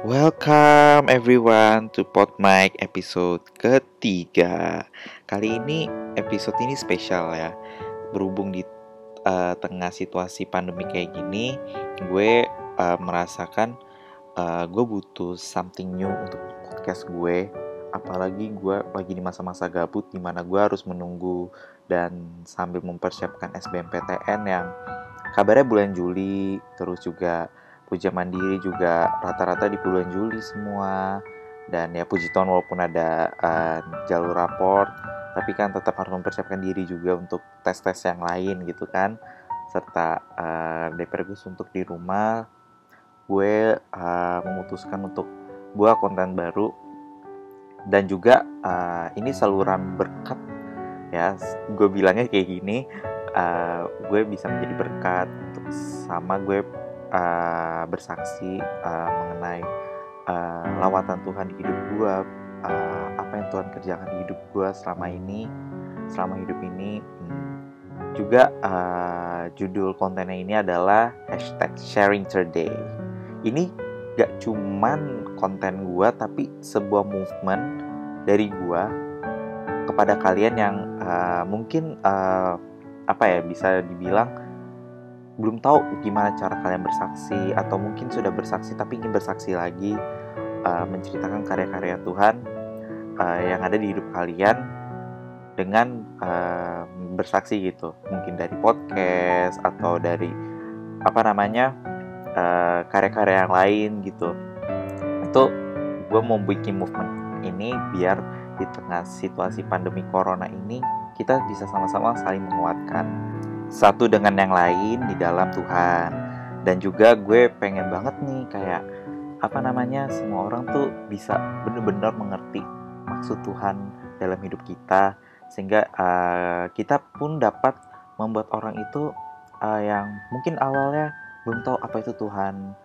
Welcome everyone to Pod Mic episode ketiga. Kali ini episode ini spesial ya. Berhubung di uh, tengah situasi pandemi kayak gini, gue uh, merasakan uh, gue butuh something new untuk podcast gue. Apalagi gue lagi di masa-masa gabut di mana gue harus menunggu dan sambil mempersiapkan SBMPTN yang kabarnya bulan Juli, terus juga Puja Mandiri juga rata-rata di bulan Juli semua. Dan ya puji Tuhan walaupun ada uh, jalur raport tapi kan tetap harus mempersiapkan diri juga untuk tes-tes yang lain gitu kan. Serta uh, DPR Gus untuk di rumah. Gue uh, memutuskan untuk buat konten baru. Dan juga uh, ini saluran berkat. Ya gue bilangnya kayak gini uh, gue bisa menjadi berkat sama gue uh, bersaksi uh, mengenai uh, lawatan Tuhan di hidup gue, uh, apa yang Tuhan kerjakan di hidup gue selama ini, selama hidup ini. Hmm. Juga uh, judul kontennya ini adalah hashtag sharing today. Ini gak cuman konten gue, tapi sebuah movement dari gue kepada kalian yang uh, mungkin uh, apa ya bisa dibilang belum tahu gimana cara kalian bersaksi atau mungkin sudah bersaksi tapi ingin bersaksi lagi uh, menceritakan karya-karya Tuhan uh, yang ada di hidup kalian dengan uh, bersaksi gitu. Mungkin dari podcast atau dari apa namanya karya-karya uh, yang lain gitu. Itu gue mau bikin movement ini biar di tengah situasi pandemi corona ini kita bisa sama-sama saling menguatkan satu dengan yang lain di dalam Tuhan. Dan juga gue pengen banget nih kayak apa namanya semua orang tuh bisa bener-bener mengerti maksud Tuhan dalam hidup kita. Sehingga uh, kita pun dapat membuat orang itu uh, yang mungkin awalnya belum tahu apa itu Tuhan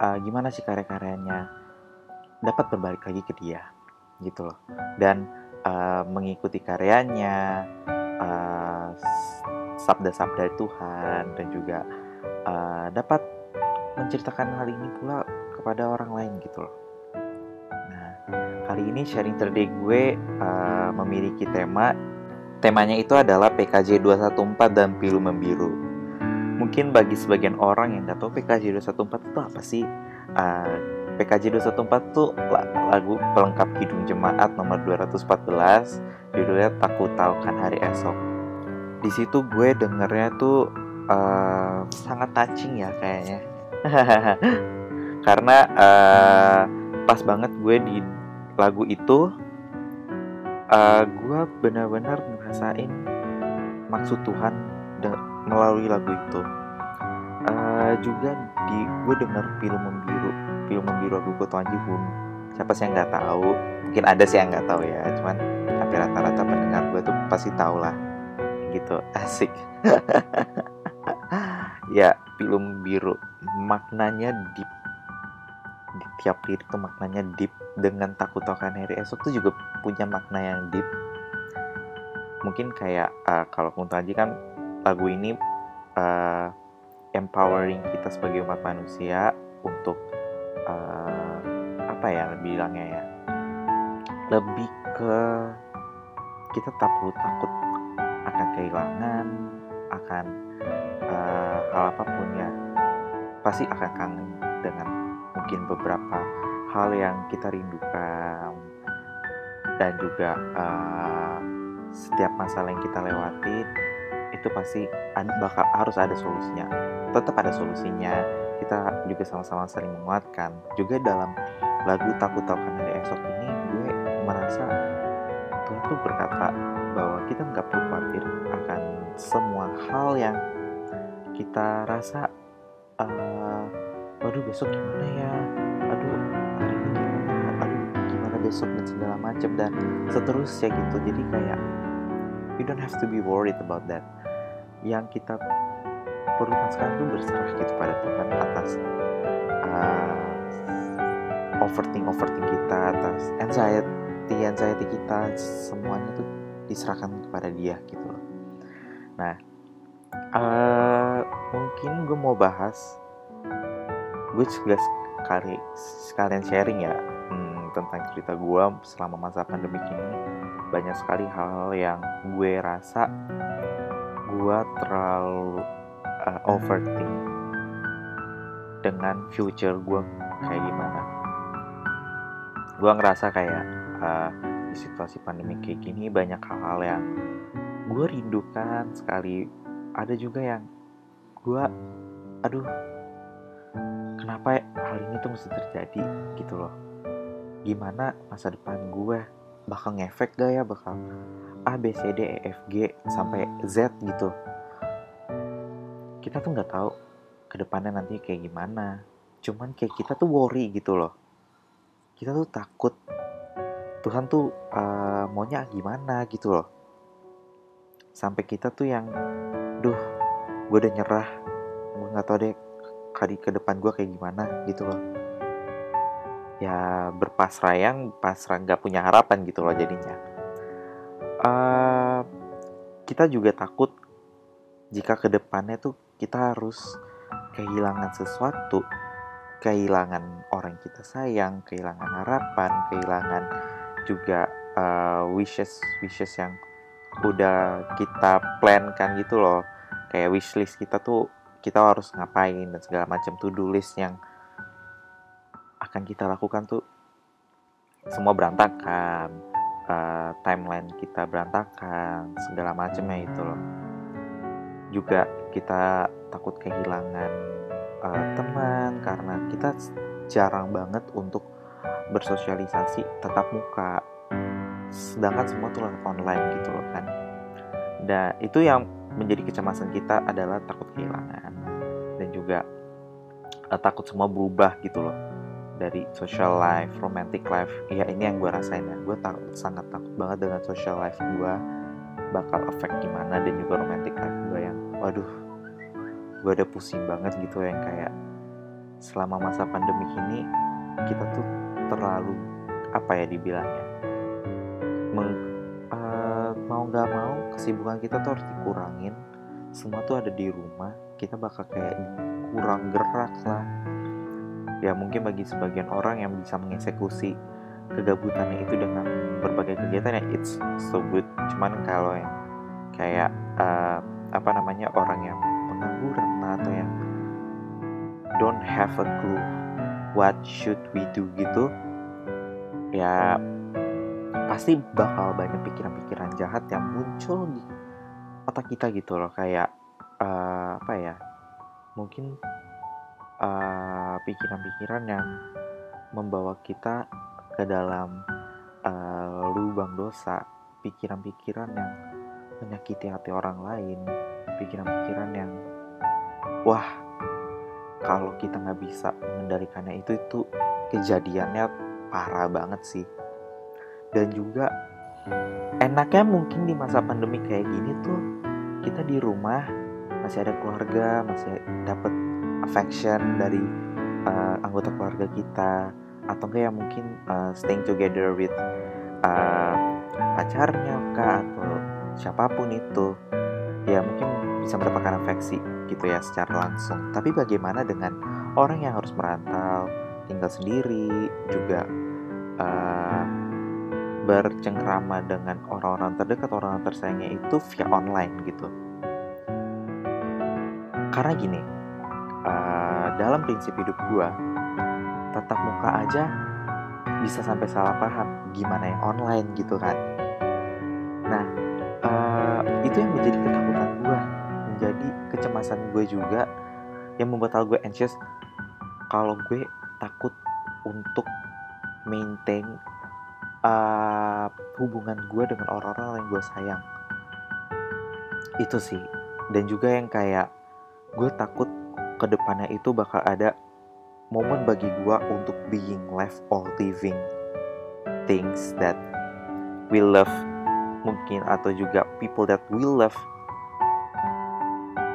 uh, gimana sih karya-karyanya dapat berbalik lagi ke dia gitu loh. Dan uh, mengikuti karyanya uh, sabda-sabda Tuhan dan juga uh, dapat menceritakan hal ini pula kepada orang lain gitu loh. Nah, kali ini sharing today gue uh, memiliki tema temanya itu adalah PKJ 214 dan Pilu Membiru. Mungkin bagi sebagian orang yang nggak tahu PKJ 214 itu apa sih? Uh, PKJ 214 itu lagu pelengkap Kidung Jemaat nomor 214 judulnya Takut Tahu Kan Hari Esok di situ gue dengernya tuh uh, sangat touching ya kayaknya. Karena uh, pas banget gue di lagu itu uh, gue benar-benar ngerasain maksud Tuhan melalui lagu itu. Uh, juga di gue denger film membiru film membiru aku Tuhan Jihun siapa sih yang nggak tahu? Mungkin ada sih yang nggak tahu ya cuman hampir rata-rata pendengar gue tuh pasti tahu lah gitu. Asik. Ya film biru. Maknanya deep. Di tiap lirik tuh maknanya deep. Dengan takut akan hari esok tuh juga punya makna yang deep. Mungkin kayak uh, kalau aja kan lagu ini uh, empowering kita sebagai umat manusia untuk uh, apa ya bilangnya ya? Lebih ke kita tak perlu takut akan kehilangan akan uh, hal apa pun ya pasti akan kangen dengan mungkin beberapa hal yang kita rindukan. Dan juga uh, setiap masalah yang kita lewati itu pasti bakal harus ada solusinya. Tetap ada solusinya. Kita juga sama-sama saling menguatkan. Juga dalam lagu takut tahu hari esok ini gue merasa Tuhan tuh berkata bahwa kita nggak perlu khawatir akan semua hal yang kita rasa uh, waduh besok gimana ya? Aduh hari ini gimana? Aduh gimana besok? dan segala macam dan seterusnya gitu. Jadi kayak you don't have to be worried about that. Yang kita perlukan sekarang tuh berserah gitu pada Tuhan atas uh, overthink overthink kita atas anxiety anxiety kita semuanya tuh diserahkan kepada dia gitu nah uh, mungkin gue mau bahas gue juga kali sekalian sharing ya hmm, tentang cerita gue selama masa pandemi ini. Banyak sekali hal-hal yang gue rasa gue terlalu uh, overthink dengan future gue kayak gimana. Gue ngerasa kayak uh, di situasi pandemi kayak gini banyak hal-hal yang gue rindukan sekali. Ada juga yang gue aduh kenapa hal ini tuh mesti terjadi? Gitu loh. Gimana masa depan gue bakal ngefek gak ya? Bakal A B C D E F G sampai Z gitu. Kita tuh nggak tahu ke depannya nanti kayak gimana. Cuman kayak kita tuh worry gitu loh. Kita tuh takut Tuhan tuh uh, maunya gimana gitu loh. Sampai kita tuh yang duh gue udah nyerah. Gue nggak tahu deh kali ke depan gue kayak gimana gitu loh. Ya berpasrah yang pasrah nggak punya harapan gitu loh jadinya. Uh, kita juga takut jika ke depannya tuh kita harus kehilangan sesuatu kehilangan orang kita sayang kehilangan harapan kehilangan juga uh, wishes wishes yang udah kita plan kan gitu loh. Kayak wishlist kita tuh kita harus ngapain dan segala macam to do list yang akan kita lakukan tuh semua berantakan. Uh, timeline kita berantakan segala macamnya itu loh. Juga kita takut kehilangan uh, teman karena kita jarang banget untuk bersosialisasi tetap muka sedangkan semua tuh online gitu loh kan dan itu yang menjadi kecemasan kita adalah takut kehilangan dan juga uh, takut semua berubah gitu loh dari social life, romantic life. Ya ini yang gue rasain ya. Gue tak, sangat takut banget dengan social life gue bakal efek gimana dan juga romantic life gue yang waduh gue udah pusing banget gitu yang kayak selama masa pandemi ini kita tuh terlalu apa ya dibilangnya Meng, mau nggak mau kesibukan kita tuh harus dikurangin. Semua tuh ada di rumah kita bakal kayak kurang gerak lah. Ya mungkin bagi sebagian orang yang bisa mengeksekusi kegabutannya itu dengan berbagai kegiatan ya it's so good. Cuman kalau yang kayak uh, apa namanya orang yang pengangguran atau yang don't have a clue what should we do gitu ya pasti bakal banyak pikiran-pikiran jahat yang muncul di otak kita gitu loh. Kayak uh, apa ya mungkin eh, pikiran-pikiran yang membawa kita ke dalam uh, lubang dosa. Pikiran-pikiran yang menyakiti hati orang lain. Pikiran-pikiran yang wah kalau kita nggak bisa mengendalikannya itu itu kejadiannya parah banget sih. Dan juga enaknya mungkin di masa pandemi kayak gini tuh kita di rumah masih ada keluarga masih dapat affection dari uh, anggota keluarga kita. Atau enggak ya mungkin uh, staying together with uh, pacarnya kah atau siapa pun itu. Ya mungkin bisa mendapatkan afeksi gitu ya secara langsung tapi bagaimana dengan orang yang harus merantau tinggal sendiri juga uh, bercengkrama dengan orang-orang terdekat, orang-orang tersayangnya itu via online gitu. Karena gini, uh, dalam prinsip hidup gue, tatap muka aja bisa sampai salah paham gimana yang online gitu kan. Nah, uh, itu yang menjadi ketakutan kecemasan gue juga, yang membuat hal gue anxious. Kalau gue takut untuk maintain uh, hubungan gue dengan orang-orang yang gue sayang. Itu sih. Dan juga yang kayak gue takut ke depannya itu bakal ada momen bagi gue untuk being left or living things that we love mungkin atau juga people that we love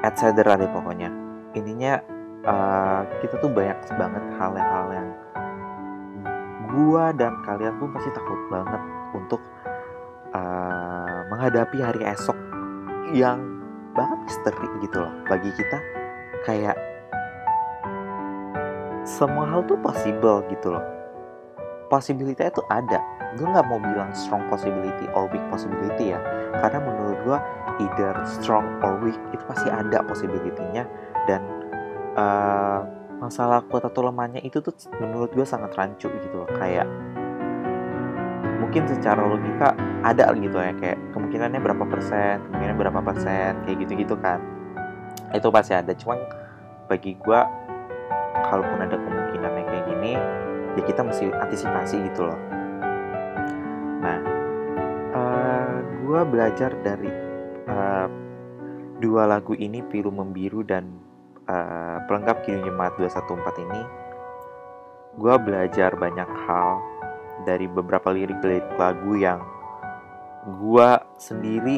etc deh pokoknya. Intinya uh, kita tuh banyak banget hal-hal yang gua dan kalian pun pasti takut banget untuk uh, menghadapi hari esok yang banget misteri gitu loh bagi kita. Kayak semua hal tuh possible gitu loh possibility itu ada. Gue nggak mau bilang strong possibility or weak possibility ya. Karena menurut gue either strong or weak itu pasti ada possibility-nya. Dan uh, masalah kuat atau lemahnya itu tuh menurut gue sangat rancu gitu loh. Kayak mungkin secara logika ada gitu ya. Kayak kemungkinannya berapa persen kemungkinan berapa persen kayak gitu gitu kan. Itu pasti ada. Cuman bagi gue kalaupun ada kemungkinan yang kayak gini ya kita mesti antisipasi gitu loh. Nah uh, eh, gue belajar dari uh, dua lagu ini Pilu Membiru dan uh, pelengkap Kini Jemaat 214 ini. Gue belajar banyak hal dari beberapa lirik-lirik lagu yang gue sendiri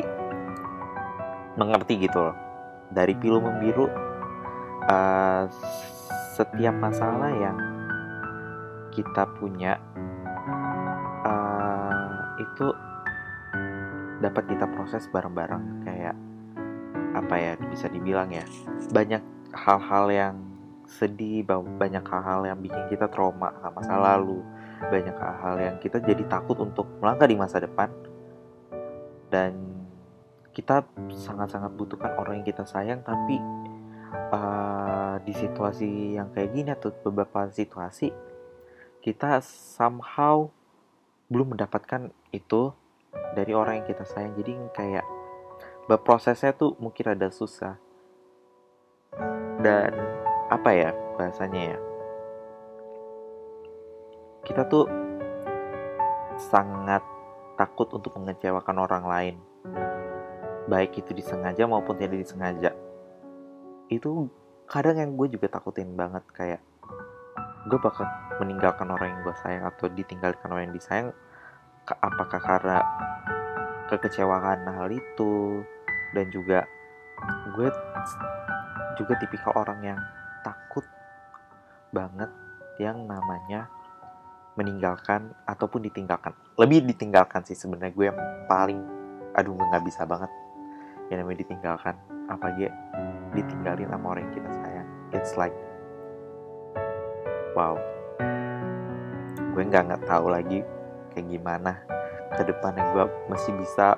mengerti gitu loh. Dari Pilu Membiru uh, setiap masalah yang kita punya uh, itu dapat kita proses bareng-bareng. Kayak apa ya bisa dibilang ya banyak hal-hal yang sedih banyak hal-hal yang bikin kita trauma masa lalu. Banyak hal-hal yang kita jadi takut untuk melangkah di masa depan. Dan kita sangat-sangat butuhkan orang yang kita sayang tapi uh, di situasi yang kayak gini atau beberapa situasi kita somehow belum mendapatkan itu dari orang yang kita sayang. Jadi kayak berprosesnya tuh mungkin ada susah. Dan apa ya bahasanya ya? Kita tuh sangat takut untuk mengecewakan orang lain. Baik itu disengaja maupun tidak disengaja. Itu kadang yang gue juga takutin banget kayak gue bakal meninggalkan orang yang gue sayang atau ditinggalkan orang yang disayang apakah karena kekecewaan hal itu? Dan juga gue juga tipikal orang yang takut banget yang namanya meninggalkan ataupun ditinggalkan. Lebih ditinggalkan sih sebenarnya gue yang paling aduh nggak bisa banget. Yang namanya ditinggalkan apa aja ditinggalin sama orang yang kita sayang. It's like wow. Gue nggak nggak tahu lagi kayak gimana ke depannya. Gue masih bisa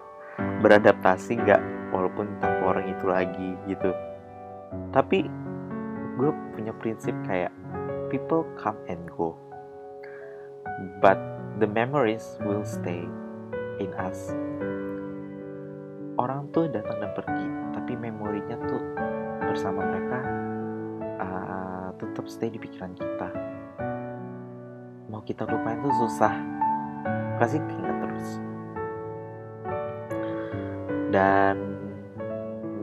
beradaptasi nggak walaupun tanpa orang itu lagi gitu. Tapi gue punya prinsip kayak people come and go but the memories will stay in us. Orang tuh datang dan pergi tapi memorinya tuh bersama mereka tetap stay di pikiran kita. Mau kita lupain tuh susah. Pasti keinget terus. Dan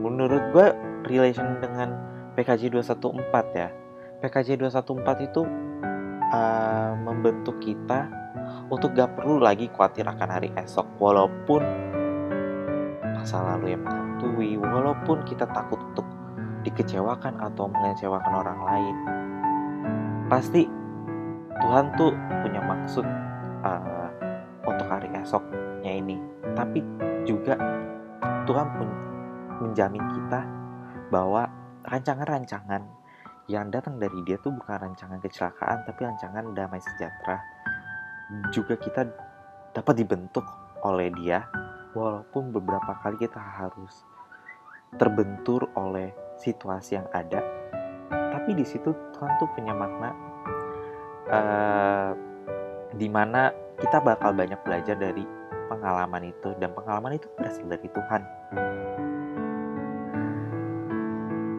menurut gue relation dengan PKJ 214 ya. PKJ 214 itu uh, membentuk kita untuk gak perlu lagi khawatir akan hari esok. Walaupun masa lalu yang menghantui walaupun kita takut untuk dikecewakan atau mengecewakan orang lain. Pasti Tuhan tuh punya maksud uh, untuk hari esoknya ini. Tapi juga Tuhan pun menjamin kita bahwa rancangan-rancangan yang datang dari dia tuh bukan rancangan kecelakaan tapi rancangan damai sejahtera. Juga kita dapat dibentuk oleh dia walaupun beberapa kali kita harus terbentur oleh situasi yang ada tapi di situ Tuhan tuh punya makna uh, di mana kita bakal banyak belajar dari pengalaman itu dan pengalaman itu berasal dari Tuhan.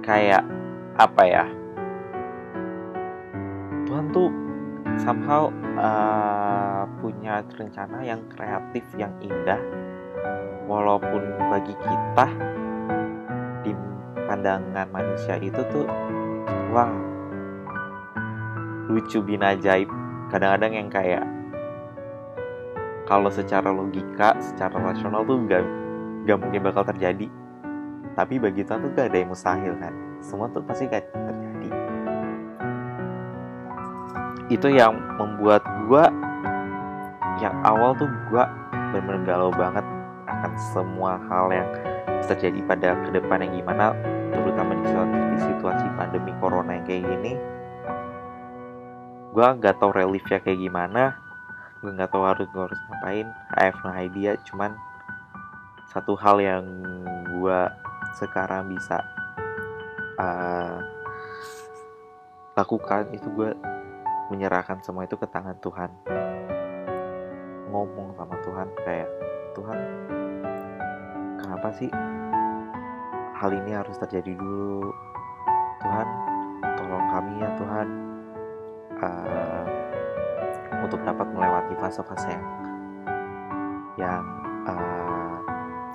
Kayak apa ya? Tuhan tuh somehow uh, punya rencana yang kreatif yang indah walaupun bagi kita pandangan manusia itu tuh wah lucu bin ajaib kadang-kadang yang kayak kalau secara logika secara rasional tuh gak, gak mungkin bakal terjadi. Tapi bagi Tuhan tuh gak ada yang mustahil kan? Semua tuh pasti gak terjadi. Itu yang membuat gue yang awal tuh gue bener-bener galau banget akan semua hal yang terjadi pada ke depan yang gimana pandemi corona yang kayak gini gue nggak tahu reliefnya kayak gimana gue nggak tahu harus gue harus ngapain I have no idea cuman satu hal yang gue sekarang bisa uh, lakukan itu gue menyerahkan semua itu ke tangan Tuhan. Ngomong sama Tuhan kayak Tuhan kenapa sih hal ini harus terjadi dulu Tuhan tolong kami ya Tuhan uh, untuk dapat melewati fase-fase yang yang uh,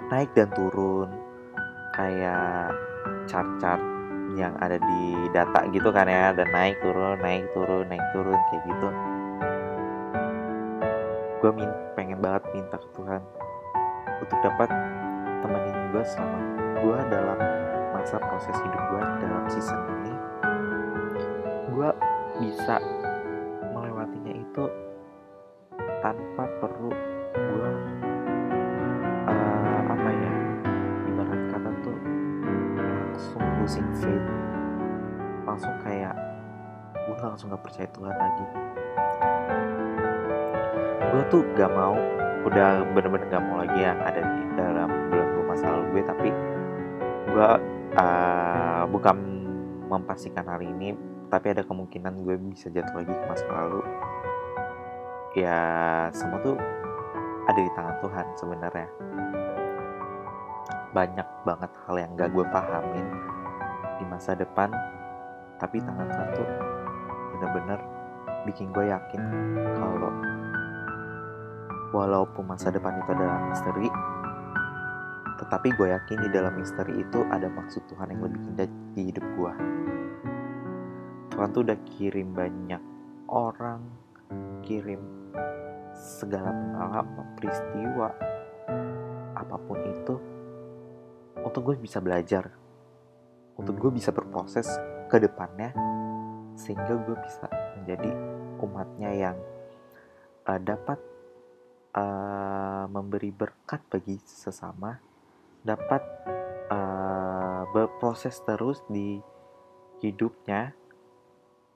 naik dan turun kayak chart-chart yang ada di data gitu kan ya dan naik turun naik turun naik turun kayak gitu. Gue min pengen banget minta ke Tuhan untuk dapat temenin gue selama gue dalam masa proses hidup gue dalam season ini gue bisa melewatinya itu tanpa perlu gue uh, apa ya ibarat kata tuh langsung losing faith langsung kayak gue langsung gak percaya Tuhan lagi. Gue tuh gak mau udah bener-bener gak mau lagi yang ada di dalam belenggu masa lalu gue tapi gue uh, bukan memastikan hal ini tapi ada kemungkinan gue bisa jatuh lagi ke masa lalu. Ya semua tuh ada di tangan Tuhan sebenarnya. Banyak banget hal yang gak gue pahamin di masa depan tapi tangan Tuhan tuh bener-bener bikin gue yakin kalau walaupun masa depan itu adalah misteri tetapi gue yakin di dalam misteri itu ada maksud Tuhan yang lebih indah di hidup gue Tuhan tuh udah kirim banyak orang kirim segala pengalaman peristiwa apa pun itu untuk gue bisa belajar untuk gue bisa berproses ke depannya sehingga gue bisa menjadi umatnya yang uh, dapat uh, memberi berkat bagi sesama dapat uh, berproses terus di hidupnya.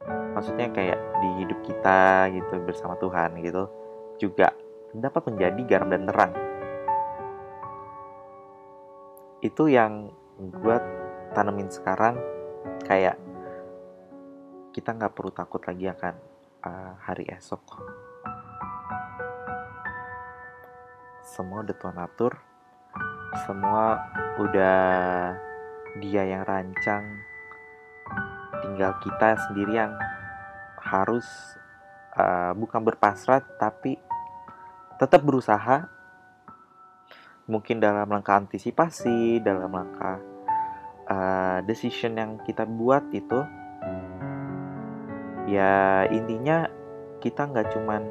Maksudnya kayak di hidup kita gitu bersama Tuhan gitu juga dapat menjadi garam dan terang. Itu yang gue tanemin sekarang kayak kita nggak perlu takut lagi akan uh, hari esok. Semua udah Tuhan atur semua udah dia yang rancang. Tinggal kita sendiri yang harus uh, bukan berpasrah tapi tetap berusaha. Mungkin dalam langkah antisipasi dalam langkah uh, decision yang kita buat itu ya intinya kita nggak cuman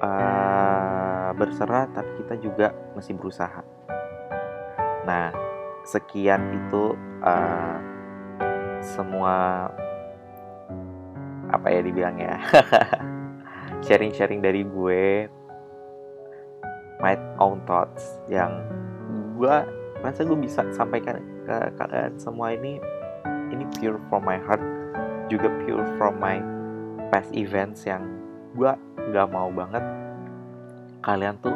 uh, berserah tapi kita juga masih berusaha nah sekian itu uh, semua apa ya dibilang ya sharing-sharing dari gue my own thoughts yang gue rasa gue bisa sampaikan ke kalian semua ini ini pure from my heart juga pure from my past events yang gue gak mau banget kalian tuh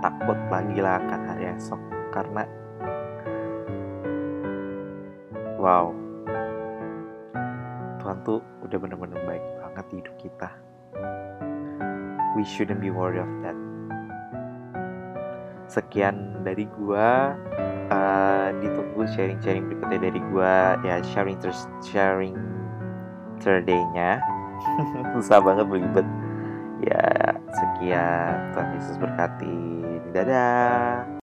takut lagi lah akan hari esok karena wow Tuhan tuh udah bener-bener baik banget di hidup kita. We shouldn't be worried of that. Sekian dari gua uh, ditunggu sharing-sharing berikutnya dari gua. Ya sharing terus sharing terdaynya. Susah banget belibet ya sekian. Tuhan Yesus berkati. Dadah